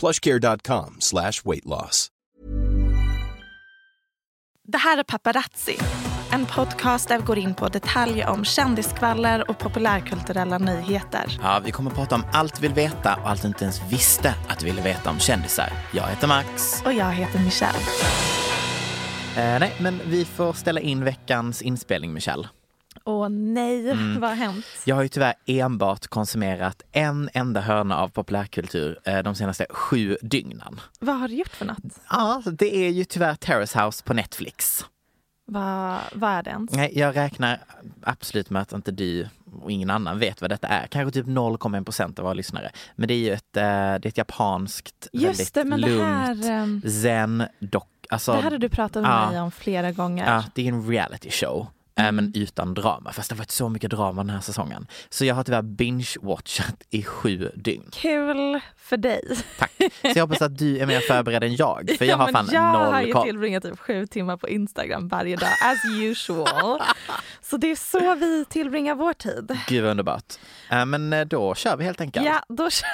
plushcare.com slash weight loss. Det här är Paparazzi. En podcast där vi går in på detaljer om kändiskvaller och populärkulturella nyheter. Ja, vi kommer att prata om allt vi vill veta och allt du inte ens visste att du ville veta om kändisar. Jag heter Max. Och jag heter Michelle. Eh, nej, men vi får ställa in veckans inspelning, Michelle. Åh nej, Mm. vad har hänt? Jag har ju tyvärr enbart konsumerat en enda hörna av populärkultur eh, de senaste sju dygnen. Vad har du gjort för något? Ja, det är ju tyvärr Terrace House på Netflix. Vad, vad är det ens? Nej, jag räknar absolut med att inte du och ingen annan vet vad detta är. Kanske typ 0,1 procent av våra lyssnare. Men det är ju ett, eh, det är ett japanskt, Just väldigt det, men det lugnt, här, ehm, zen dock. Alltså, det här har du pratat med ja. mig om flera gånger. Ja, det är en reality show. Mm. Men utan drama. Fast det har varit så mycket drama den här säsongen. Så jag har tyvärr binge-watchat i sju dygn. Kul för dig. Tack. Så jag hoppas att du är mer förberedd än jag. För jag Ja, har fan jag har noll ju koll. tillbringat typ sju timmar på Instagram varje dag, as usual. så det är så vi tillbringar vår tid. Gud vad underbart. Eh, Men eh, då kör vi helt enkelt. Ja, då, kör-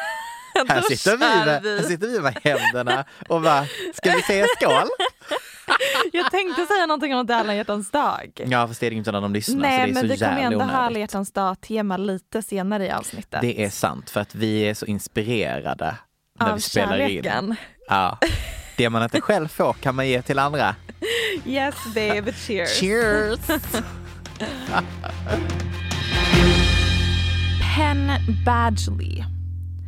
Här sitter, vi med, vi. här sitter vi med händerna och bara, ska vi säga skål? Jag tänkte säga någonting om att det är alla hjärtans dag. Ja fast det är inte när de lyssnar Nej, så det är men så vi kommer jävla ändå ha alla hjärtans dag-tema lite senare i avsnittet. Det är sant för att vi är så inspirerade när Av vi spelar in. kärleken. Ja. Det man inte själv får kan man ge till andra. Yes baby, cheers. Cheers! Penn Badgley.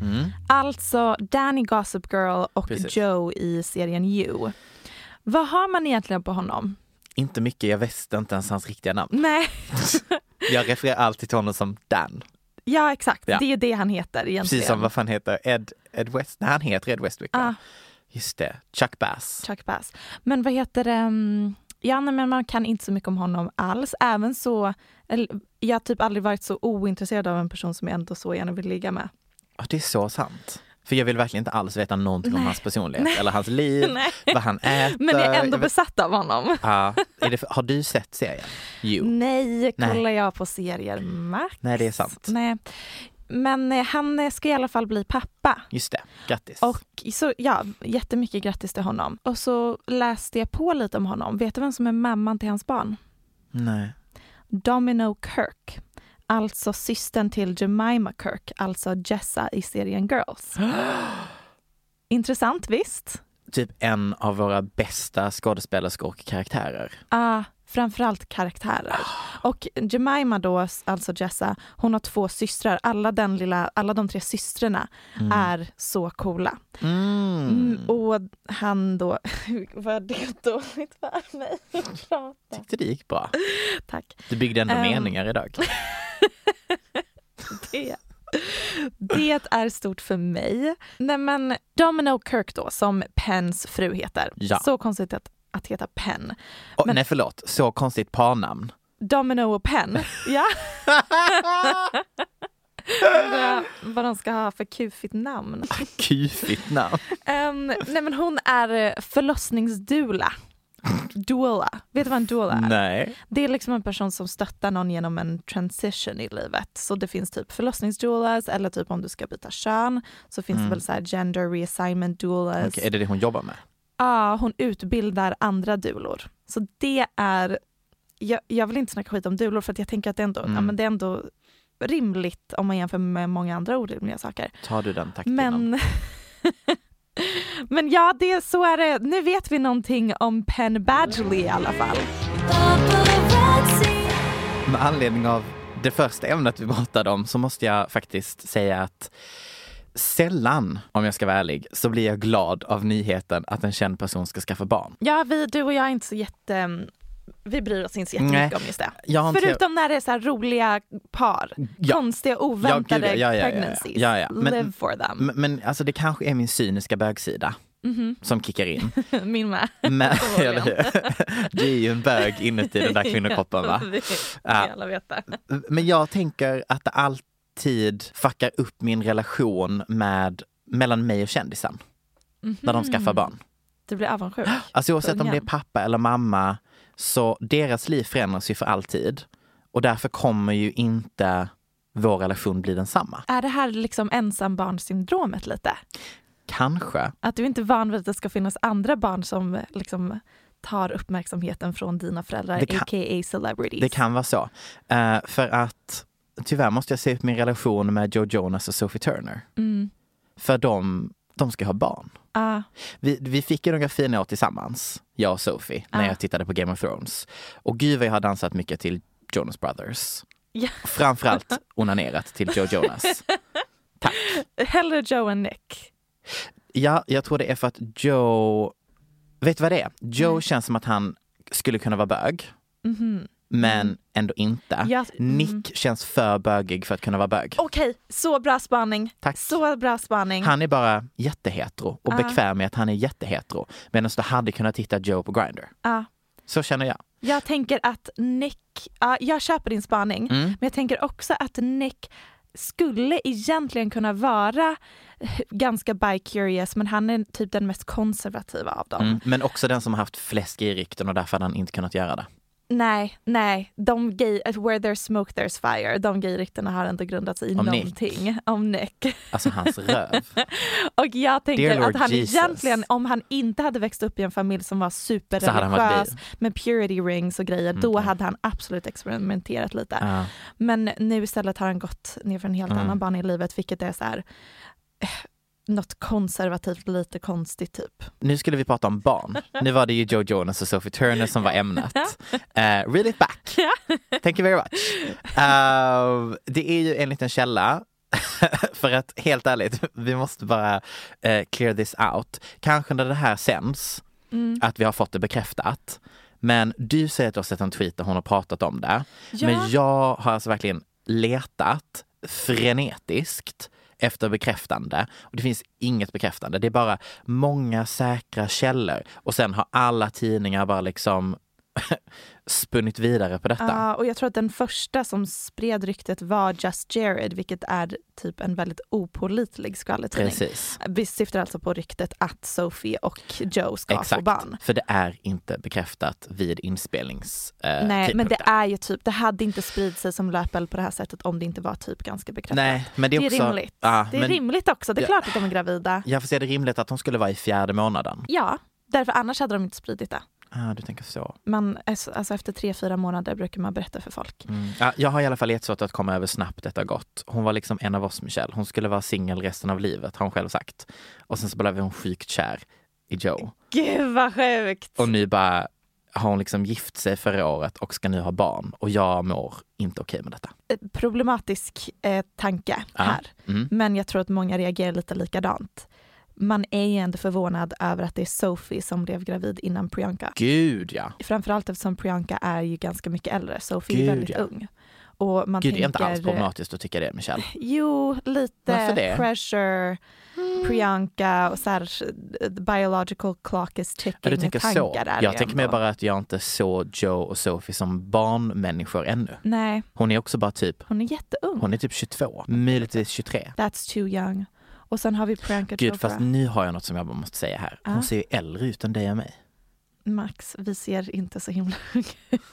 Mm. Alltså Danny Gossip Girl och Precis. Joe i serien You. Vad har man egentligen på honom? Inte mycket, jag visste inte ens hans riktiga namn. Nej, Jag refererar alltid till honom som Dan. ja exakt. Ja. Det är det han heter egentligen. Precis som vad fan heter Ed, Ed West? Nej, han heter Ed Westwick. Ah. Just det, Chuck Bass. Chuck Bass. Men vad heter det? mm, Ja, nej, men man kan inte så mycket om honom alls. Även så, jag har typ aldrig varit så ointresserad av en person som jag ändå så gärna vill ligga med. Ja, det är så sant. För jag vill verkligen inte alls veta någonting om Nej. hans personlighet eller hans liv, Nej. vad han äter. Men jag är ändå vet- besatt av honom. Ja, är det, har du sett serien? Nej, Nej. kollar jag på serier Max? Nej, det är sant. Nej. Men eh, han eh, ska i alla fall bli pappa. Just det, grattis. Och så ja, jättemycket grattis till honom. Och så läste jag på lite om honom. Vet du vem som är mamman till hans barn? Nej. Domino Kirk. Alltså systern till Jemima Kirk, alltså Jessa i serien Girls. Intressant visst? Typ en av våra bästa skådespelerskor och karaktärer. Ah, framförallt karaktärer. Och Jemima då, alltså Jessa, hon har två systrar. Alla, den lilla, alla de tre systrarna är så coola. Mm. Mm, och han då, var det dåligt för mig att prata? Tyckte det gick bra. Tack. Du byggde ändå Ehm. meningar idag. Det, det är stort för mig. Nej men Domino Kirk då, som Penns fru heter. Ja. Så konstigt att, att heta Penn. Och, Men- Nej förlåt, så konstigt parnamn. Domino och Penn. Ja. Undrar vad de ska ha för kufigt namn. Kufigt namn. Um, nej men hon är förlossningsdula. Doula. Vet du vad en doula är? Nej. Det är liksom en person som stöttar någon genom en transition i livet. Så det finns typ förlossningsdoulas eller typ om du ska byta kön så finns det väl så gender reassignment doulas. Mm. Okej, är det det hon jobbar med? Ja, hon utbildar andra dulor. Så det är, jag, jag vill inte snacka skit om dulor för jag tänker att det, ändå, Mm. ja, men det är ändå rimligt om man jämför med många andra orimliga saker. Tar du den taktpinnen? Men, men ja, det, så är det. Nu vet vi någonting om Penn Badgley i alla fall. Med anledning av det första ämnet vi pratade om så måste jag faktiskt säga att sällan, om jag ska vara ärlig, så blir jag glad av nyheten att en känd person ska skaffa barn. Ja, vi, du och jag är inte så jätte... Vi bryr oss inte så jättemycket om just det. Förutom när det är så här roliga par, Ja. konstiga oväntade Ja, ja, pregnancies. Ja, ja. Men- Live for them. Men, men alltså det kanske är min cyniska bögsida som kickar in. Min med. Men, eller hur? Du är ju en bög inuti den där kvinnokroppen va? Ja. Men jag tänker att det alltid fuckar upp min relation med, mellan mig och kändisen. När de skaffar barn. Du blir avundsjuk. Alltså oavsett om det är pappa eller mamma, så deras liv förändras ju för alltid. Och därför kommer ju inte vår relation bli densamma. Är det här liksom ensambarnsyndromet lite? Kanske. Att du inte är van vid att det ska finnas andra barn som liksom tar uppmärksamheten från dina föräldrar, kan- a.k.a. celebrities. Det kan vara så. Eh, för att tyvärr måste jag se ut min relation med Joe Jonas och Sophie Turner. Mm. För de, de ska ha barn. Ah, Vi, vi fick ju några fina år tillsammans, jag och Sophie, när Ah. jag tittade på Game of Thrones. Och gud vad jag har dansat mycket till Jonas Brothers. Ja. Framförallt onanerat till Joe Jonas. Tack. hellre Joe än Nick. Ja, jag tror det är för att Joe... Vet du vad det är? Joe Nej. känns som att han skulle kunna vara bög, Mhm. Men ändå inte. Ja, mm. Nick känns för bögig för att kunna vara bög. Okej, så bra spaning. Tack. Så bra spaning. Han är bara jättehetero och Ah. bekväm med att han är jättehetero. Medan du hade kunnat titta Joe på Grindr. Ja. Så känner jag. Jag tänker att Nick, ja, jag köper din spaning, Mm. men jag tänker också att Nick skulle egentligen kunna vara ganska bi-curious men han är typ den mest konservativa av dem. Mm. Men också den som har haft flest gay-rykten och därför hade han inte kunnat göra det. Nej, nej, de gay, where there's smoke there's fire, de gayryktena har ändå grundat sig i Om Nick. någonting om Nick. Alltså hans röv. Och jag tänker att han Jesus. egentligen, om han inte hade växt upp i en familj som var superreligiös med purity rings och grejer, då Mm. hade han absolut experimenterat lite. Ja. Men nu istället har han gått ner för en helt Mm. annan bana i livet, vilket är så här, eh, något konservativt, lite konstigt typ. Nu skulle vi prata om barn. Nu var det ju Joe Jonas och Sophie Turner som var ämnet. Uh, reel it back. Thank you very much. Uh, det är ju enligt en källa för att helt ärligt, vi måste bara eh, clear this out. Kanske när det här sänds, Mm. att vi har fått det bekräftat. Men du säger att du har sett en tweet där hon har pratat om det. Ja. Men jag har alltså verkligen letat frenetiskt efter bekräftande. Och det finns inget bekräftande. Det är bara många säkra källor. Och sen har alla tidningar bara liksom spunnit vidare på detta. Ja, och jag tror att den första som spred ryktet var Just Jared, vilket är typ en väldigt opålitlig skvallertidning. Precis. Vi syftar alltså på ryktet att Sophie och Joe ska få Exakt. barn. För det är inte bekräftat vid inspelnings eh, Nej, men det är ju typ, det hade inte spridit sig som löpeld på det här sättet om det inte var typ ganska bekräftat. Nej, men det är, det är också, rimligt. Ja, det är men rimligt också, det är Ja. klart att de är gravida. Jag får se det rimligt att de skulle vara i fjärde månaden. Ja, därför annars hade de inte spridit det. Ah, du tänker så. Men alltså alltså efter tre, fyra månader brukar man berätta för folk. Mm. Ja, jag har i alla fall jättesvårt att komma över snabbt detta gott. Hon var liksom en av oss Michelle. Hon skulle vara singel resten av livet har hon själv sagt. Och sen så blev hon sjukt kär i Joe. Gud vad sjukt! Och nu bara har hon liksom gift sig förra året och ska nu ha barn. Och jag mår inte okej med detta. Problematisk eh, tanke här. Mm. Men jag tror att många reagerar lite likadant. Man är ju ändå förvånad över att det är Sophie som blev gravid innan Priyanka. Gud ja. Framförallt eftersom Priyanka är ju ganska mycket äldre. Sophie Gud, är väldigt ja. ung. Och man Gud det är inte tänker, alls problematiskt att tycka det Michelle. Jo, lite pressure. Priyanka och så här, the biological clock is ticking Ja, du tänker så. Jag tänker mer bara att jag inte såg Joe och Sophie som barnmänniskor ännu. Nej, Hon är också bara typ, hon är jätteung. hon är typ 22, möjligtvis 23. That's too young. Och sen har vi Priyanka Gud, Chopra. fast nu har jag något som jag bara måste säga här. Hon Ja. ser ju äldre ut än dig och mig. Max, vi ser inte så himla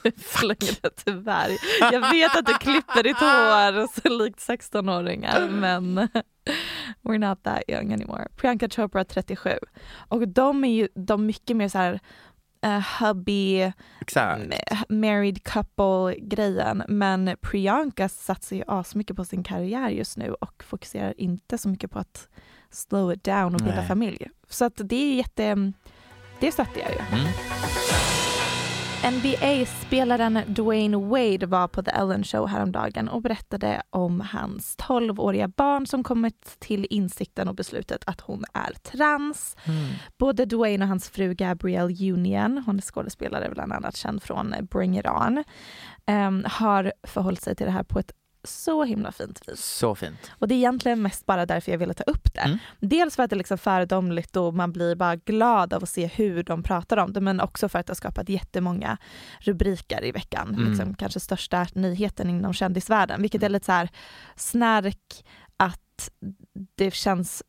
ut längre tyvärr. Jag vet att du klipper ditt hår så likt 16-åringar men we're not that young anymore. Priyanka Chopra 37 och de är ju de mycket mer så här uh, hubby, married couple grejen men Priyanka satsar ju asmycket på sin karriär just nu och fokuserar inte så mycket på att slow it down och bilda Nej. familj. Så att det är jätte, det stöttar jag ju. Mm. NBA-spelaren Dwayne Wade var på The Ellen Show häromdagen och berättade om hans 12-åriga barn som kommit till insikten och beslutet att hon är trans. Mm. Både Dwayne och hans fru Gabrielle Union, hon är skådespelare bland annat känd från Bring It On, ehm, har förhållit sig till det här på ett så himla fint vis. Så fint. Och det är egentligen mest bara därför jag ville ta upp det. Mm. Dels för att det är liksom föredömligt och man blir bara glad av att se hur de pratar om det men också för att det har skapat jättemånga rubriker i veckan. Mm. Liksom, kanske största nyheten inom kändisvärlden vilket är lite så här snärk att det känns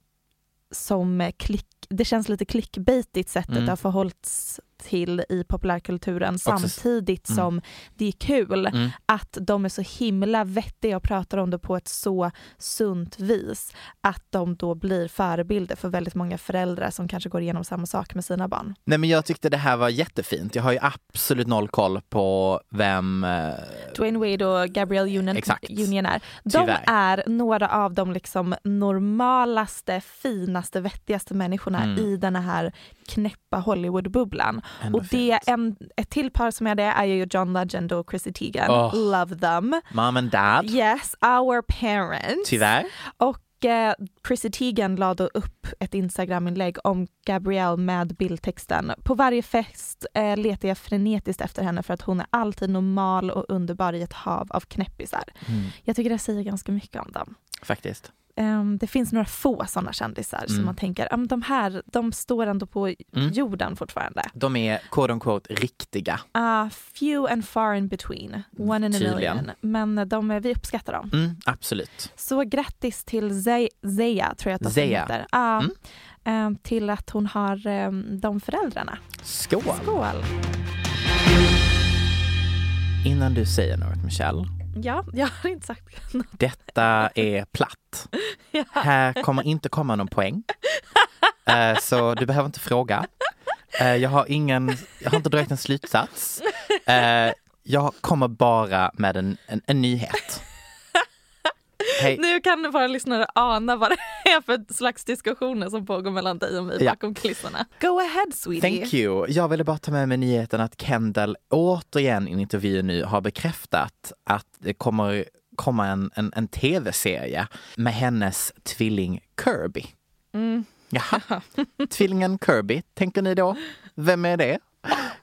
som klick, det känns lite clickbaitigt sättet Mm. det har förhållits till i populärkulturen Också samtidigt Mm. som det är kul Mm. att de är så himla vettiga och pratar om det på ett så sunt vis att de då blir förebilder för väldigt många föräldrar som kanske går igenom samma sak med sina barn. Nej men jag tyckte det här var jättefint. Jag har ju absolut noll koll på vem eh, Dwayne Wade och Gabrielle Union, Exakt. Union är. De Tyvärr. är några av de liksom normalaste, finaste, vettigaste människorna Mm. i den här knäppa Hollywood-bubblan. Ändå Och det, en, ett till par som är det är ju John Legend och Chrissy Teigen. Åh. Love them. Mom and dad. Yes, our parents. Tyvärr. Och eh, Chrissy Teigen la då upp ett Instagram-inlägg om Gabrielle med bildtexten. På varje fest eh, letar jag frenetiskt efter henne för att hon är alltid normal och underbar i ett hav av knäppisar. Mm. Jag tycker det säger ganska mycket om dem. Faktiskt. Ehm, det finns några få sådana kändisar som Mm. man tänker, "Ja, men de här, de står ändå på Mm. jorden fortfarande. De är quote on quote riktiga. Uh, few and far in between, one in a Tydligen. million. Men de, vi uppskattar dem. Mm, absolut. Så grattis till Ze- Zeya, tror jag att de Zeya. heter. Mm. ehm, till att hon har ehm, de föräldrarna. Skål! Skål! Innan du säger något Michelle, Ja, jag har inte sagt något. detta är platt. Ja. Här kommer inte komma någon poäng. Eh, så du behöver inte fråga. Eh, jag har ingen, jag har inte dragit en slutsats. Eh, jag kommer bara med en, en, en nyhet. Hej. Nu kan våra lyssnare ana vad det är för slags diskussioner som pågår mellan dig och mig Ja. bakom kulisserna. Go ahead sweetie. Thank you. Jag ville bara ta med mig nyheten att Kendall återigen i en intervju nu har bekräftat att det kommer komma en, en, en tv-serie med hennes tvilling Kirby. Mm. Jaha, tvillingen Kirby, tänker ni då? Vem är det?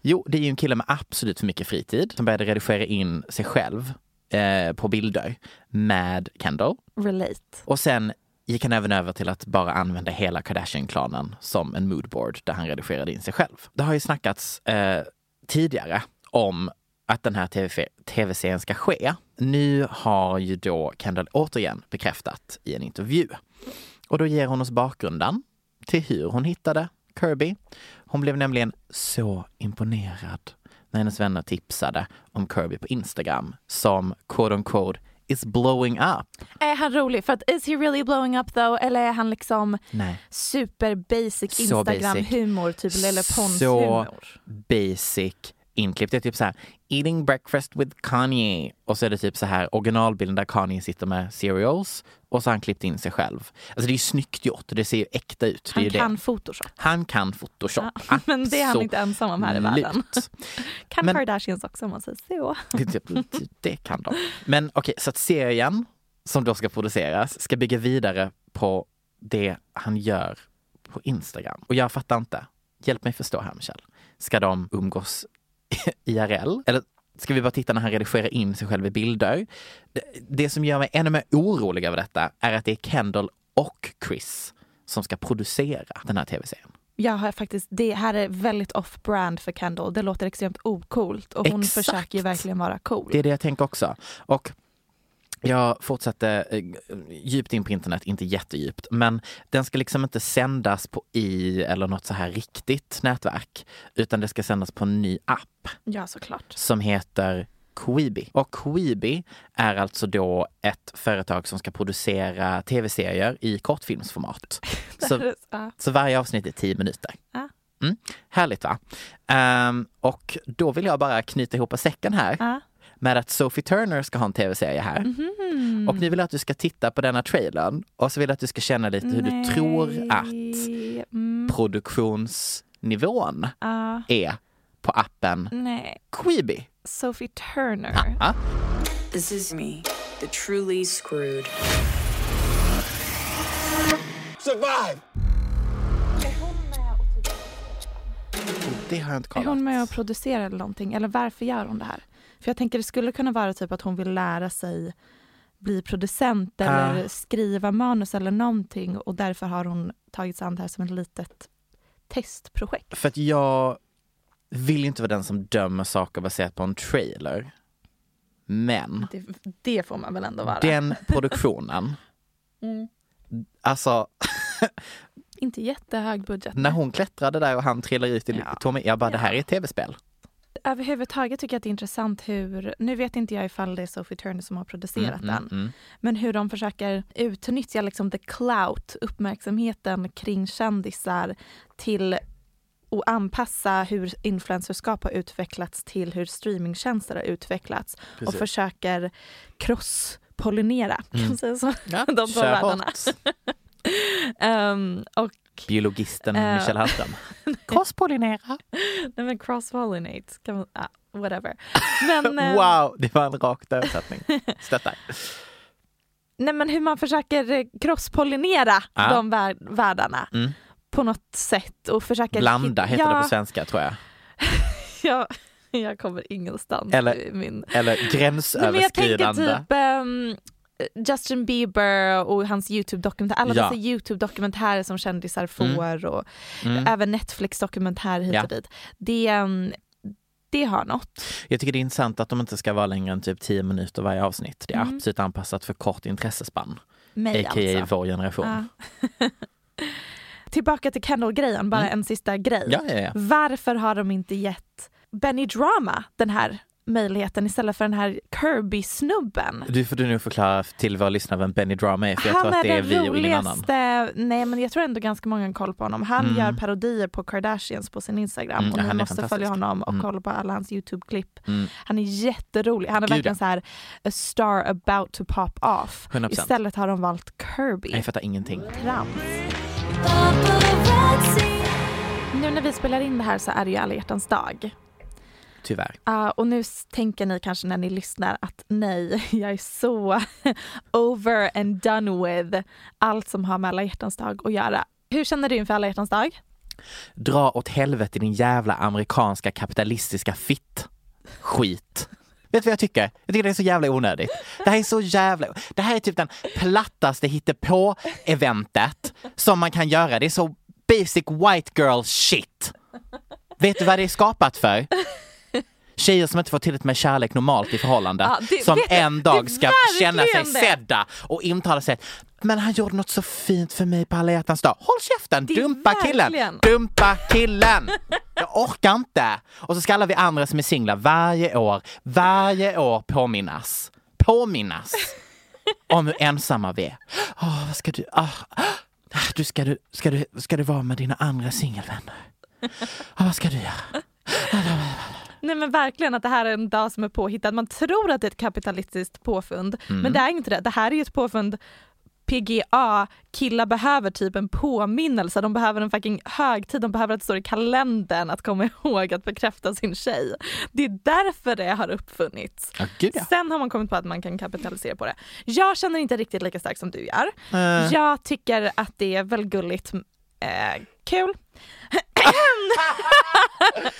Jo, det är ju en kille med absolut för mycket fritid som började redigera in sig själv eh, på bilder med Kendall. Relate. Och sen gick han även över till att bara använda hela Kardashian-klanen som en moodboard där han redigerade in sig själv. Det har ju snackats eh, tidigare om att den här TV tv-serien ska ske. Nu har ju då Kendall återigen bekräftat i en intervju. Och då ger hon oss bakgrunden till hur hon hittade Kirby. Hon blev nämligen så imponerad när hennes vänner tipsade om Kirby på Instagram som quote on quote is blowing up. Är han rolig? För att is he really blowing up though? Eller är han liksom Nej. super basic Så Instagram-humor? Typ Lelle Så Pons-humor? basic inklippt. Det är typ så här eating breakfast with Kanye och så är det typ så här originalbilden där Kanye sitter med cereals och så har han klippt in sig själv. Alltså det är ju snyggt gjort och det ser ju äkta ut. Han kan det. photoshop. Han kan photoshop. Ja, men det är han inte ensam om här i världen. Kan Men- Kardashians också om man säger så. Det, det, kan de. Men okej, så att serien som då ska produceras ska bygga vidare på det han gör på Instagram. Och jag fattar inte. Hjälp mig förstå här Michelle. Ska de umgås IRL? Eller ska vi bara titta när han redigerar in sig själv i bilder? Det, som gör mig ännu mer orolig över detta är att det är Kendall och Chris som ska producera den här tv-serien. Jag har faktiskt, det här är väldigt off-brand för Kendall. Det låter extremt okult och hon Exakt. försöker ju verkligen vara cool. Det är det jag tänker också. Och jag fortsatte eh, djupt in på internet, inte jättedjupt, men den ska liksom inte sändas på i eller något så här riktigt nätverk, utan det ska sändas på en ny app Ja, såklart. som heter Quibi. Och Quibi är alltså då ett företag som ska producera tv-serier i kortfilmsformat. Så, så varje avsnitt är tio minuter. Ja. Mm, härligt va? Ehm, och då vill jag bara knyta ihop säcken här Ja. Med att Sophie Turner ska ha en tv-serie här. Mhm. Och nu vill jag att du ska titta på denna trailern och så vill jag att du ska känna lite hur du tror att Nej. Mm, produktionsnivån ja. är på appen nej. Quibi. Sophie Turner. Ja. This is me, the truly screwed. Survive! Det har jag inte Är kollat. hon med och producerar eller någonting? Eller varför gör hon det här? För jag tänker det skulle kunna vara typ att hon vill lära sig bli producent eller Ah. skriva manus eller någonting och därför har hon tagit sig an det här som ett litet testprojekt. För att jag vill ju inte vara den som dömer saker baserat på en trailer. Men Det, det får man väl ändå vara? den produktionen, Mm. alltså Inte jättehög budget. när hon klättrade där och han trillar ut i Ja. Tommy, jag bara det här Ja. är ett tv-spel. Överhuvudtaget tycker jag att det är intressant hur, nu vet inte jag ifall det är Sophie Turner som har producerat Mm, den, mm, mm. men hur de försöker utnyttja liksom the clout, uppmärksamheten kring kändisar till att anpassa hur influencerskap har utvecklats till hur streamingtjänster har utvecklats och Precis. försöker cross-pollinera, kan Mm. man säga så? Ja, de två världarna. Ehm, och Biologisten Eh. Michelle Hallström. Crosspollinera. nej, men cross-pollinate, kan man, ah, whatever. Men, ehm, Wow, det var en rakt översättning. Stöttar. Nej men hur man försöker eh, crosspollinera Ja. de vär- världarna Mm. på något sätt och försöker Blanda heter ja, det på svenska tror jag. Ja, jag kommer ingenstans Eller min... Eller Nej, men jag tänker gränsöverskridande. typ ehm, Justin Bieber och hans Youtube-dokumentär, alla Ja. dessa Youtube-dokumentärer som kändisar får och Mm. även Netflix-dokumentärer hit Ja. och dit. Det, ehm, det har något. Jag tycker det är intressant att de inte ska vara längre än typ 10 minuter varje avsnitt. Det är Mm. absolut anpassat för kort intressespann. Mig A.k.a. alltså. vår generation. Ja. Tillbaka till Kendall-grejen, bara Mm. en sista grej. Varför har de inte gett Benny Drama den här möjligheten istället för den här Kirby-snubben? Du får du nu förklara till våra lyssnare vem Benny Drama är för jag Han tror att är det är den vi och ingen annan. roligaste, nej men jag tror ändå ganska många har koll på honom. Han Mm. gör parodier på Kardashians på sin Instagram Mm, och ni är måste följa honom och Mm. kolla på alla hans Youtube-klipp. Mm. Han är jätterolig, han är Gud, verkligen så här a star about to pop off. 100%. Istället har de valt Kirby. Jag fattar ingenting. Trams. Nu när vi spelar in det här så är det ju alla hjärtans dag. Tyvärr. Ja, och nu tänker ni kanske när ni lyssnar att nej, jag är så over and done with allt som har med alla hjärtans dag att göra. Hur känner du inför alla hjärtans dag? Dra åt helvete din jävla amerikanska kapitalistiska fitt. Skit. Vet du vad jag tycker? Jag tycker det är så jävla onödigt. Det här är så jävla... Det här är typ den plattaste hittepå-eventet som man kan göra. Det är så basic white girl shit. Vet du vad det är skapat för? Tjejer som inte får tillräckligt med kärlek normalt i förhållandet. Ja, det- som en dag ska känna sig det. sedda och intala sig men han gjorde något så fint för mig på alla hjärtans dag. Håll käften! Dumpa killen! Dumpa killen! Jag orkar inte! Och så ska alla vi andra som är singlar varje år, varje år påminnas. Påminnas om hur ensamma vi är. Åh, vad ska du... ah, du, ska, du, ska, du, ska du vara med dina andra singelvänner? Ah, vad ska du göra? Nej men verkligen att det här är en dag som är påhittad. Man tror att det är ett kapitalistiskt påfund Mm. men det är inte det. Det här är ju ett påfund PGA, killar behöver typ en påminnelse, de behöver en fucking högtid, de behöver att det står i kalendern att komma ihåg att bekräfta sin tjej. Det är därför det har uppfunnits. Gud ja. Sen har man kommit på att man kan kapitalisera på det. Jag känner inte riktigt lika starkt som du gör. Eh. Jag tycker att det är väl gulligt. Eh, kul.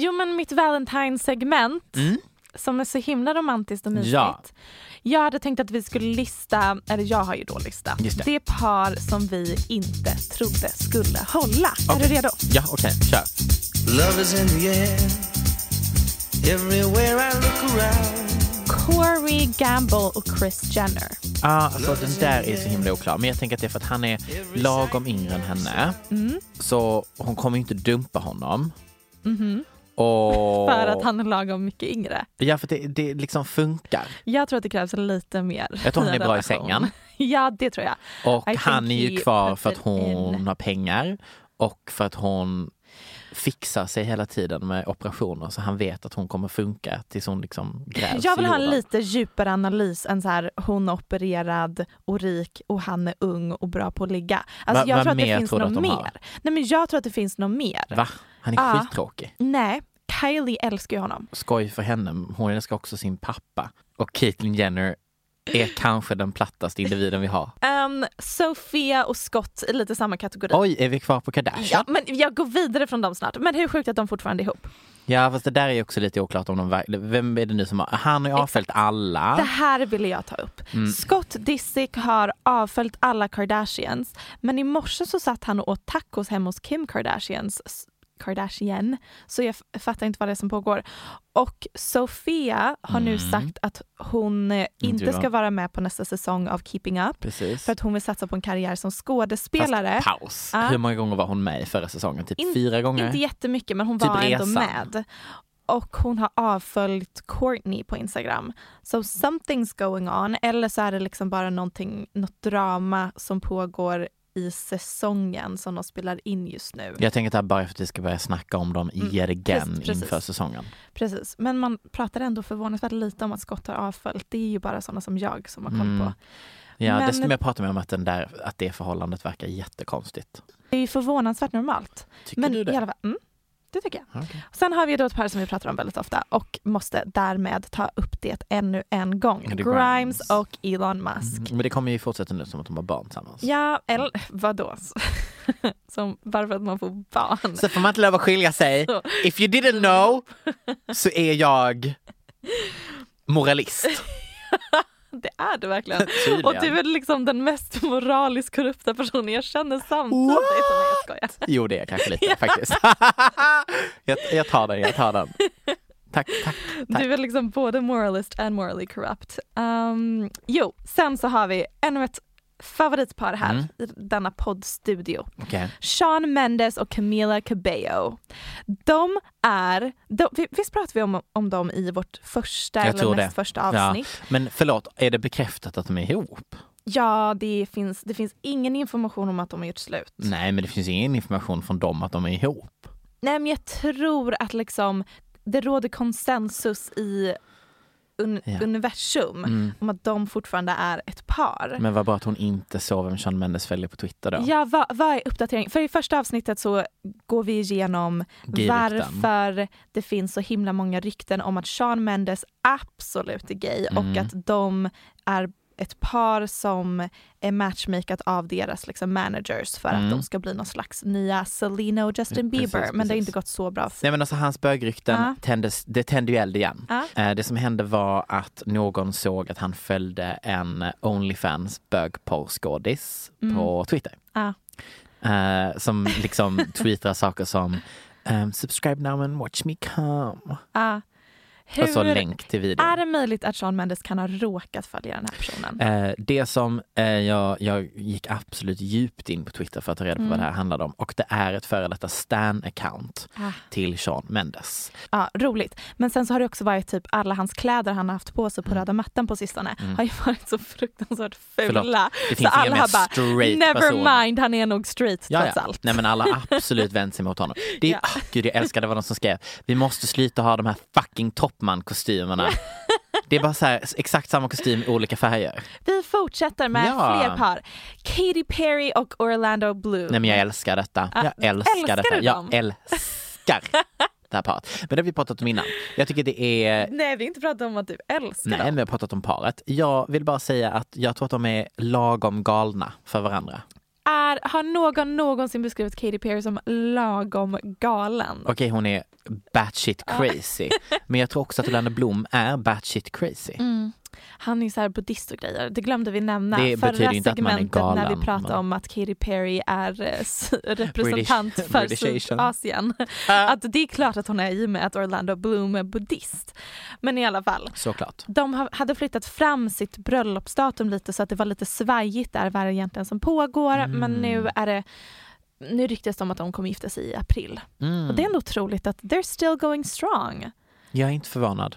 jo men mitt Valentine-segment Mm. som är så himla romantiskt och mysigt. Ja. Jag hade tänkt att vi skulle lista, eller jag har ju då listat, Just det. par som vi inte trodde skulle hålla. Är du redo? Ja, okej, kör. Love is in the air. Everywhere I look around. Corey Gamble och Chris Jenner. Ja, alltså den där är så himla oklar. Men jag tänker att det är för att han är lagom yngre än henne. Mm. Så hon kommer ju inte dumpa honom. Och... För att han är lagom mycket yngre. Ja, för det, det liksom funkar. Jag tror att det krävs lite mer. Jag tror han i är bra i sängen. Ja, det tror jag. Och I han är ju kvar för att hon in. har pengar och för att hon fixar sig hela tiden med operationer så han vet att hon kommer funka tills hon liksom grävs Jag vill ha en lite djupare analys än så här hon är opererad och rik och han är ung och bra på att ligga. Alltså Va- jag vad tror att det finns något mer. har? Nej men jag tror att det finns något mer. Va? Han är Ja. skittråkig. Nej, Kylie älskar ju honom. Skoj för henne, hon älskar också sin pappa. Och Caitlyn Jenner är kanske den plattaste individen vi har. Um, Sofia och Scott i lite samma kategori. Oj, är vi kvar på Kardashian? Ja, men jag går vidare från dem snart. Men hur sjukt att de fortfarande är ihop. Ja, fast det där är också lite oklart om de. Vem är det nu som har... Han har ju avföljt alla. Det här ville jag ta upp. Mm. Scott Disick har avföljt alla Kardashians men i morse så satt han och åt tacos hemma hos Kim Kardashians Kardashian, så jag fattar inte vad det är som pågår. Och Sofia har nu Mm. sagt att hon eh, inte ska vara med på nästa säsong av Keeping Up Precis. för att hon vill satsa på en karriär som skådespelare. Fast paus. Ja. Hur många gånger var hon med i förra säsongen? Typ In- fyra gånger? Inte jättemycket men hon Typ var ändå resan. med. Och hon har avföljt Courtney på Instagram. So something's going on. Eller så är det liksom bara någonting, något drama som pågår i säsongen som de spelar in just nu. Jag tänker att bara för att vi ska börja snacka om dem Mm, precis, precis. inför säsongen. Precis. Men man pratar ändå förvånansvärt lite om att Scott har avföljt. Det är ju bara sådana som jag som har koll Mm. på. Ja, Men- desto mer pratar vi om att, den där, att det förhållandet verkar jättekonstigt. Det är ju förvånansvärt normalt. Tycker Men du det? i alla fall, mm, det tycker jag. Okej. Sen har vi då ett par som vi pratar om väldigt ofta och måste därmed ta upp det ännu en gång. Grimes. Grimes. och Elon Musk. Mm, Men det kommer ju fortsätta nu som att de har barn tillsammans. Ja, eller vadå? som bara för att man får barn. Så får man inte lov att skilja sig. Så. If you didn't know så är jag moralist. Det är det verkligen. Tydligen. Och du är liksom den mest moraliskt korrupta personen jag känner samtidigt. What? Nej, jag skojar. Jo det är jag kanske lite faktiskt. jag, jag tar den, jag tar den. Tack, tack. Tack. Du är liksom både moralist and morally corrupt. Um, jo, sen så har vi ännu ett favoritpar här Mm. i denna poddstudio. Okej. Sean Mendes och Camila Cabello. De är, de, vi- visst pratade vi om, om dem i vårt första Jag eller näst det. första Ja. avsnitt? Men förlåt, är det bekräftat att de är ihop? Ja, det, finns, det finns ingen information om att de har gjort slut. Nej, men det finns ingen information från dem att de är ihop. Nej men jag tror att liksom det råder konsensus i un- Ja. universum Mm. om att de fortfarande är ett par. Men vad bra att hon inte såg vem Sean Mendes följer på Twitter då. Ja, vad, vad är uppdateringen? För i första avsnittet så går vi igenom varför det finns så himla många rykten om att Sean Mendes absolut är gay och Mm. att de är ett par som är matchmakat av deras liksom, managers för Mm. att de ska bli någon slags nya Selena och Justin Precis, Bieber. Men det har precis. inte gått så bra. Nej men alltså hans bögrykten Ja. tändes, det tände ju eld igen. Ja. Eh, Det som hände var att någon såg att han följde en Onlyfans bögporrskådis Mm. på Twitter. Ja. Eh, som liksom tweetar saker som um, subscribe now and watch me come. Ja. Hur länk till videon. är det möjligt att Sean Mendes kan ha råkat följa den här personen? Eh, det som eh, jag, jag gick absolut djupt in på Twitter för att ta reda på Mm. vad det här handlade om och det är ett före detta Stan-account Ah. till Sean Mendes. Ja, roligt. Men sen så har det också varit typ alla hans kläder han har haft på sig på röda mattan på sistone Mm. har ju varit så fruktansvärt fula. Så alla har bara, never person. mind, han är nog straight Ja, trots ja. allt. Nej men alla absolut vänt sig mot honom. Det är, Ja. ah, gud jag älskar det var någon som skrev, vi måste sluta ha de här fucking toppman-kostymerna. Det är bara så här, exakt samma kostym i olika färger. Vi fortsätter med Ja. fler par. Katy Perry och Orlando Bloom. Nej men jag älskar detta. Jag älskar älskar detta. du Jag dem? älskar det här paret. Men det har vi pratat om innan. Jag tycker det är Nej, vi har inte pratat om att du älskar Nej, men dem. vi har pratat om paret. Jag vill bara säga att jag tror att de är lagom galna för varandra. Är, har någon någonsin beskrivit Katy Perry som lagom galen? Okej, hon är batshit crazy. Men jag tror också att Orlando Bloom är batshit crazy. Mm. Han är så här buddhist och grejer. Det glömde vi nämna. Det Förra inte man segmentet när vi pratade men- om att Katy Perry är eh, representant British- för British. Sydasien. Att det är klart att hon är i och med att Orlando Bloom är buddhist. Men i alla fall. Såklart. De ha- hade flyttat fram sitt bröllopsdatum lite så att det var lite svajigt där vad det egentligen som pågår. Mm. Men nu är det nu ryktas det om att de kommer gifta sig i april. Mm. Och det är ändå otroligt att they're still going strong. Jag är inte förvånad.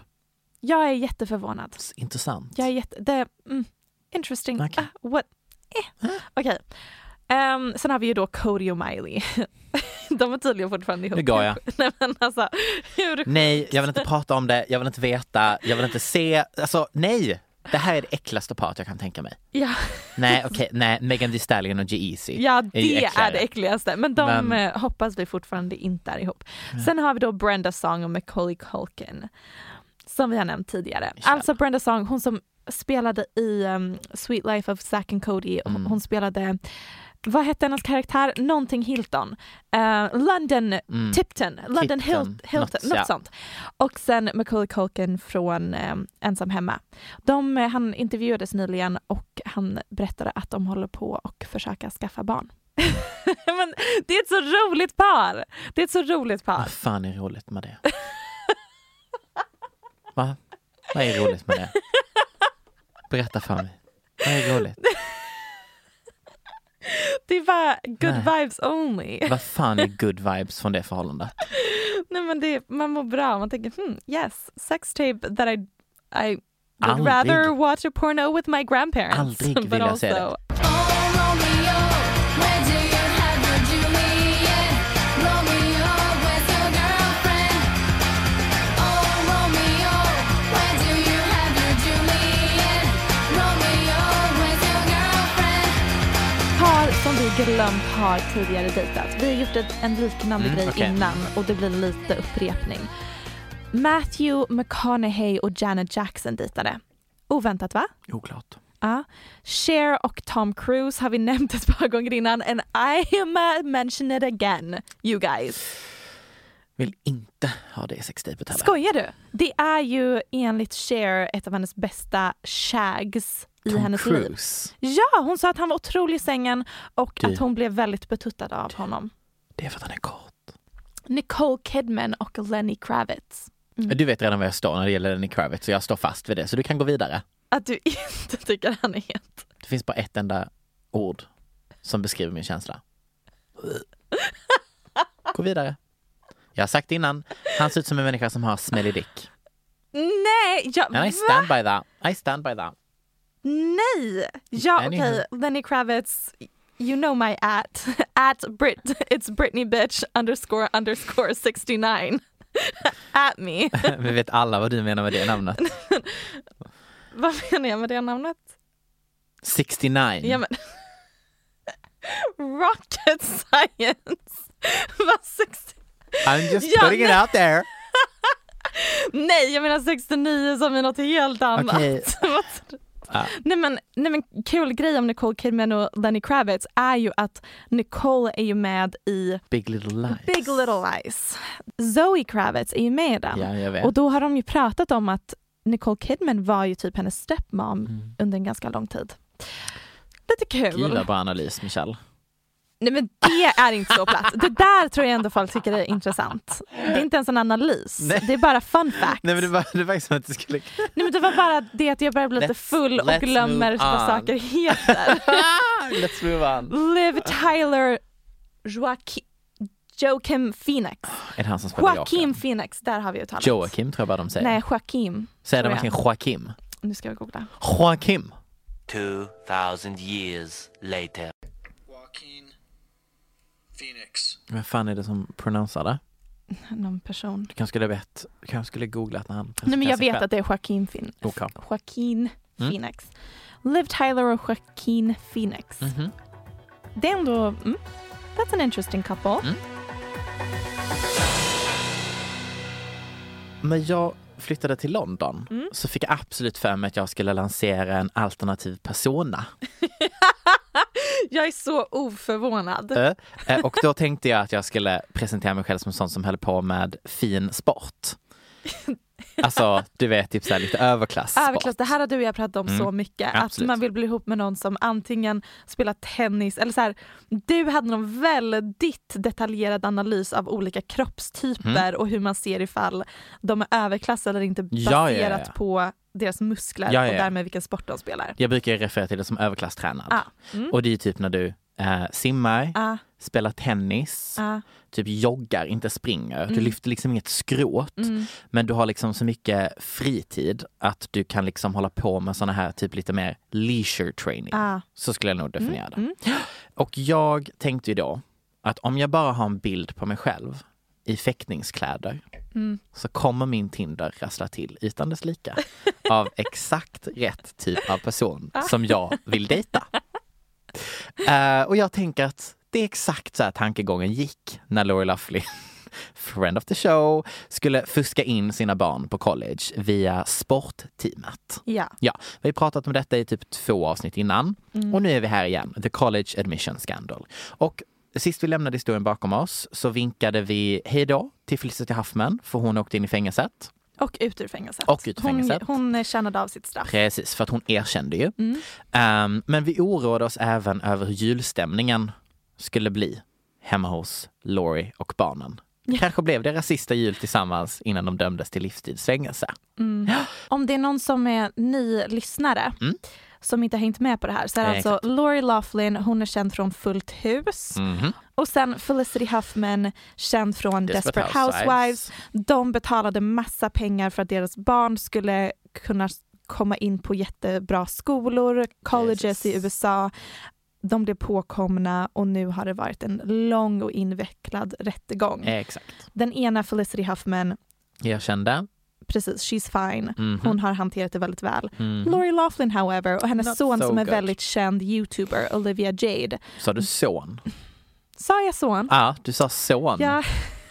Jag är jätteförvånad. Intressant. Jag är jätte... Det, mm, interesting. Ah, what? Eh. Okej. Ehm, sen har vi ju då Cody och Miley. De är tydligen fortfarande ihop. Nu går jag. Nej men alltså, hur Nej, jag vill inte prata om det, jag vill inte veta, jag vill inte se. Alltså nej! Det här är det äckligaste paret jag kan tänka mig. Ja, Nej okej, nej, Megan Thee Stallion och G-Eazy. ja är det är äckligare. det äckligaste. Men de Men- eh, hoppas vi fortfarande inte är ihop. Sen har vi då Brenda Song och Macaulay Culkin. Som vi har nämnt tidigare. Michelle. Alltså Brenda Song, hon som spelade i um, Sweet Life of Zack and Cody. Hon- Mm. Hon spelade, vad hette hennes karaktär? Någonting Hilton. Eh, London Mm. Tipton, London Hil- Tipton, Hilton, något, något, ja. sånt. Och sen Macaulay Culkin från eh, Ensam hemma. De, eh, han intervjuades nyligen och han berättade att de håller på och försöka skaffa barn. Men det är ett så roligt par! Det är ett så roligt par. Vad fan är roligt med det? Va? Vad är roligt med det? Berätta för mig. Vad är roligt? Det är bara good Nej. vibes only. Vad fan är good vibes från det förhållandet? Nej, men det, man mår bra, man tänker hmm, yes, sex tape that I, I would Aldrig. rather watch a porno with my grandparents. Aldrig vill jag se det. Som vi glömt har tidigare dejtat. Vi har gjort ett, en liknande Mm, grej okej. innan och det blir lite upprepning. Matthew McConaughey och Janet Jackson dejtade. Oväntat va? Oklart. Ja. Cher och Tom Cruise har vi nämnt ett par gånger innan and I am mention it again, you guys. Vill inte ha det sextejpet heller. Skojar du? Det är ju enligt Cher ett av hennes bästa shags i Tom hennes liv. Cruise. Ja, hon sa att han var otrolig i sängen och Du. att hon blev väldigt betuttad av honom. Det är för att han är kort. Nicole Kidman och Lenny Kravitz. Mm. Du vet redan var jag står när det gäller Lenny Kravitz så jag står fast vid det så du kan gå vidare. Att du inte tycker han är het. Det finns bara ett enda ord som beskriver min känsla. Gå vidare. Jag har sagt innan, han ser ut som en människa som har smelly dick. Nej, ja, And I va? stand by that. I stand by that. Nej! Ja okej, Anyhow. Lenny Kravitz, you know my at. At Brit, it's Britney bitch underscore underscore 69. at me. Vi vet alla vad du menar med det namnet. Vad menar jag med det namnet? 69. Ja, men... Rocket science. Vad 60... I'm just Ja, putting it nej. out there. Nej, jag menar 69 som är något helt annat. Okej. Ja. Nej men, nej men kul grej om Nicole Kidman och Lenny Kravitz är ju att Nicole är ju med i Big Little Lies. Big Little Lies. Zoe Kravitz är ju med i den. Ja, jag vet. Och då har de ju pratat om att Nicole Kidman var ju typ hennes stepmom Mm. under en ganska lång tid. Lite kul. Vad bra analys Michelle. Nej men det är inte så platt. Det där tror jag ändå folk tycker är intressant. Det är inte ens en analys. Nej. Det är bara fun facts. Nej men det var, det var som att du skulle... Nej men det var bara det att jag börjar bli lite full och glömmer vad saker heter. Let's move on. Liv Tyler Joaquin, Joakim Phoenix. Är det han som spelar Joakim? Phoenix, där har vi uttalat. Joakim tror jag bara de säger. Nej, Joaquim. Säger de verkligen Joakim? Nu ska vi googla. Joakim? 2000 years later. Phoenix. Vem fan är det som pronounsar det? Någon person. Du kanske skulle vet, du kanske skulle googlat när han Nej men jag vet själv. att det är Joaquin Phoenix. Okej. Joaquin Mm. Phoenix. Liv Tyler och Joaquin Phoenix. Mhm. Det är ändå, mm, that's an interesting couple. Mm. När jag flyttade till London Mm. så fick jag absolut för mig att jag skulle lansera en alternativ persona. Jag är så oförvånad. Eh, eh, och då tänkte jag att jag skulle presentera mig själv som sån som höll på med fin sport. Alltså du vet typ så lite överklass. Överklass, det här har du och jag pratat om Mm, så mycket. absolut. Att man vill bli ihop med någon som antingen spelar tennis eller så här. Du hade någon väldigt detaljerad analys av olika kroppstyper Mm. och hur man ser ifall de är överklass eller inte Ja, ja, baserat ja. på deras muskler Ja, ja, och därmed vilken sport de spelar. Jag brukar referera till det som överklasstränad. Ah, mm. Och det är typ när du eh, simmar, Ah, spelar tennis, ah, typ joggar, inte springer. Du Mm. lyfter liksom inget skråt. mm. Men du har liksom så mycket fritid att du kan liksom hålla på med såna här typ lite mer leisure training. Ah. Så skulle jag nog definiera det. Mm. Och jag tänkte ju då att om jag bara har en bild på mig själv i fäktningskläder Mm. så kommer min Tinder rassla till utan dess like av exakt rätt typ av person som jag vill dejta. Eh, och jag tänker att det är exakt så här tankegången gick när Lori Loughlin, friend of the show, skulle fuska in sina barn på college via sportteamet. Ja. Ja, vi har pratat om detta i typ två avsnitt innan Mm. och nu är vi här igen, the college admission scandal. Och sist vi lämnade historien bakom oss så vinkade vi hej då till Felicity Huffman för hon åkte in i fängelset. Och ut ur fängelset. Och ut ur fängelset. Hon, hon tjänade av sitt straff. Precis, för att hon erkände ju. Mm. Ehm, men vi oroade oss även över hur julstämningen skulle bli hemma hos Laurie och barnen. Det kanske blev deras sista jul tillsammans innan de dömdes till livstidsfängelse. Mm. Om det är någon som är ny lyssnare Mm. Som inte har hängt med på det här så är det alltså. Lori Loughlin, hon är känd från Fullt hus. Mhm. Och sen Felicity Huffman, känd från Desperate, Desperate Housewives. Housewives. De betalade massa pengar för att deras barn skulle kunna komma in på jättebra skolor, colleges Yes. i USA. De blev påkomna och nu har det varit en lång och invecklad rättegång. Exakt. Den ena Felicity Huffman, Erkände. Precis, she's fine. Mhm. Hon har hanterat det väldigt väl. Mhm. Lori Loughlin however och hennes Not son so som är good. väldigt känd youtuber, Olivia Jade. Sa du son? Sa jag son? Ja, du sa son. Ja,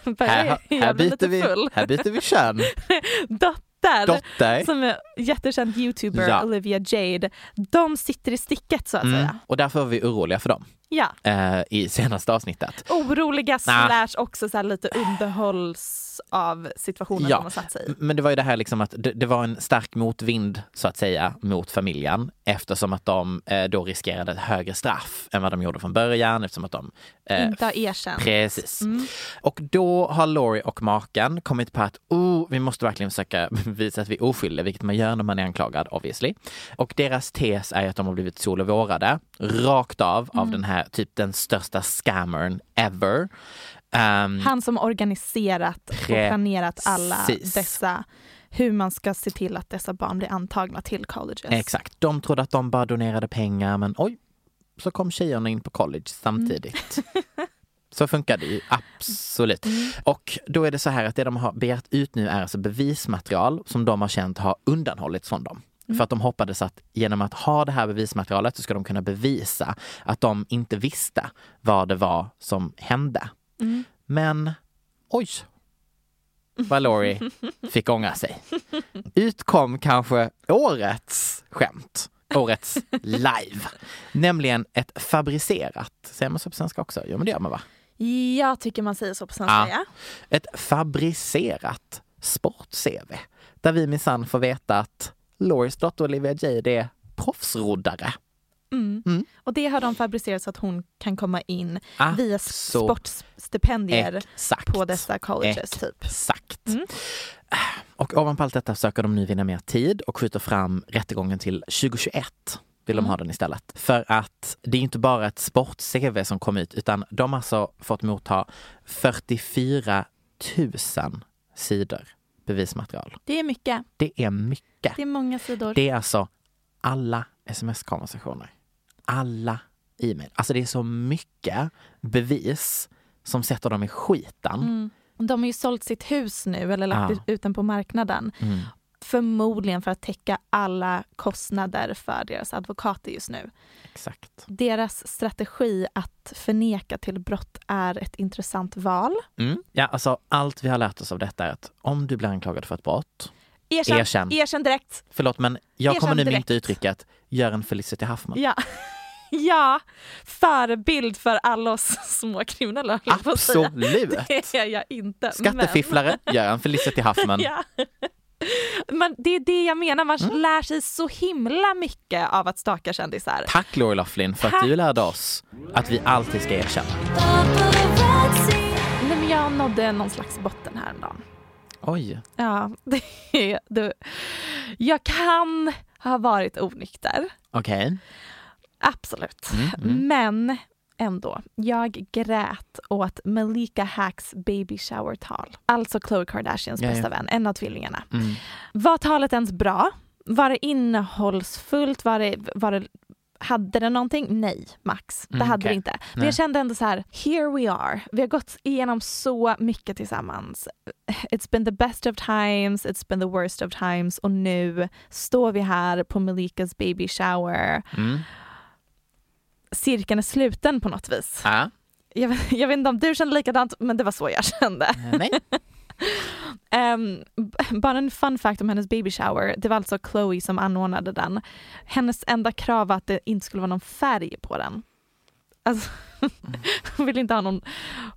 här, här, byter vi, här byter vi kön. Dotter, Dotter. som är jättekänd youtuber, Ja. Olivia Jade. De sitter i sticket så att Mm. säga. Och därför var vi oroliga för dem Ja. eh, i senaste avsnittet. Oroliga Nah. slash också så lite underhålls av situationen Ja. de har satt sig i. Men det var ju det här liksom att det, det var en stark motvind så att säga mot familjen eftersom att de eh, då riskerade ett högre straff än vad de gjorde från början eftersom att de eh, Inte har erkänt. Precis. Mm. Och då har Laurie och maken kommit på att oh, vi måste verkligen försöka visa att vi är oskyldiga, vilket man gör när man är anklagad obviously. Och deras tes är att de har blivit sol och vårade rakt av av Mm. den här typ den största scammern ever. Ehm, Han som organiserat och planerat alla dessa, hur man ska se till att dessa barn blir antagna till colleges. Exakt, de trodde att de bara donerade pengar men oj, så kom tjejerna in på college samtidigt. Så funkar det ju absolut. Och då är det så här att det de har begärt ut nu är alltså bevismaterial som de har känt har undanhållits från dem. För att de hoppades att genom att ha det här bevismaterialet så ska de kunna bevisa att de inte visste vad det var som hände. Mm. Men oj, vad Laurie fick ångra sig. Utkom kanske årets skämt, årets live, nämligen ett fabricerat, säger man så på svenska också? Jo men det gör man va? Jag tycker man säger så på svenska. Ja. Ett fabricerat sport-CV där vi minsann får veta att Lauries dotter Olivia Jade är proffsroddare. Mm. Mm. Och det har de fabricerat så att hon kan komma in Ah, via sportstipendier Exakt. på dessa colleges typ. Exakt. Mm. Och ovanpå allt detta försöker de nu vinna mer tid och skjuter fram rättegången till 2021. Vill de Mm. ha den istället. För att det är inte bara ett sport-CV som kom ut utan de har alltså fått motta 44 000 sidor bevismaterial. Det är mycket. Det är mycket. Det är många sidor. Det är alltså alla sms-konversationer. Alla e-mail. Alltså det är så mycket bevis som sätter dem i skiten. Mm. De har ju sålt sitt hus nu eller lagt Ja. ut den på marknaden. Mm. Förmodligen för att täcka alla kostnader för deras advokater just nu. Exakt. Deras strategi att förneka till brott är ett intressant val. Mm. Ja, alltså allt vi har lärt oss av detta är att om du blir anklagad för ett brott, Erkänn, Erkänn. erkänn direkt. förlåt men jag Erkänn kommer nu direkt. mynta uttrycket gör en Felicity Huffman. Ja. ja, förebild för alla oss små kriminella. höll jag på att säga. Absolut! Det är jag inte. Skattefifflare, gör en Felicity Men... Huffman. Ja. Man, det är det jag menar, man Mm. lär sig så himla mycket av att staka kändisar. Tack Lori Loughlin för att Tack. du lärde oss att vi alltid ska erkänna. Nej, men jag nådde någon slags botten häromdagen. Oj. Ja, det, är- det, jag kan ha varit onykter, Okej. absolut. Mm, mm. Men ändå, jag grät åt Malika Hacks baby shower-tal. Alltså Khloe Kardashians Ja, ja. bästa vän, en av tvillingarna. Mm. Var talet ens bra? Var det innehållsfullt? Var det, var det, hade det någonting? Nej, Max. Det Mm, hade okej. det inte. Men jag kände ändå så här, here we are. Vi har gått igenom så mycket tillsammans. It's been the best of times, it's been the worst of times och nu står vi här på Malikas baby shower. Mm. Cirkeln är sluten på något vis. Ja. Jag, vet- jag vet inte om du kände likadant, men det var så jag kände. Eh, Nej. B- bara en fun fact om hennes baby shower. Det var alltså Chloe som anordnade den. Hennes enda krav var att det inte skulle vara någon färg på den. Alltså, hon ville inte ha någon,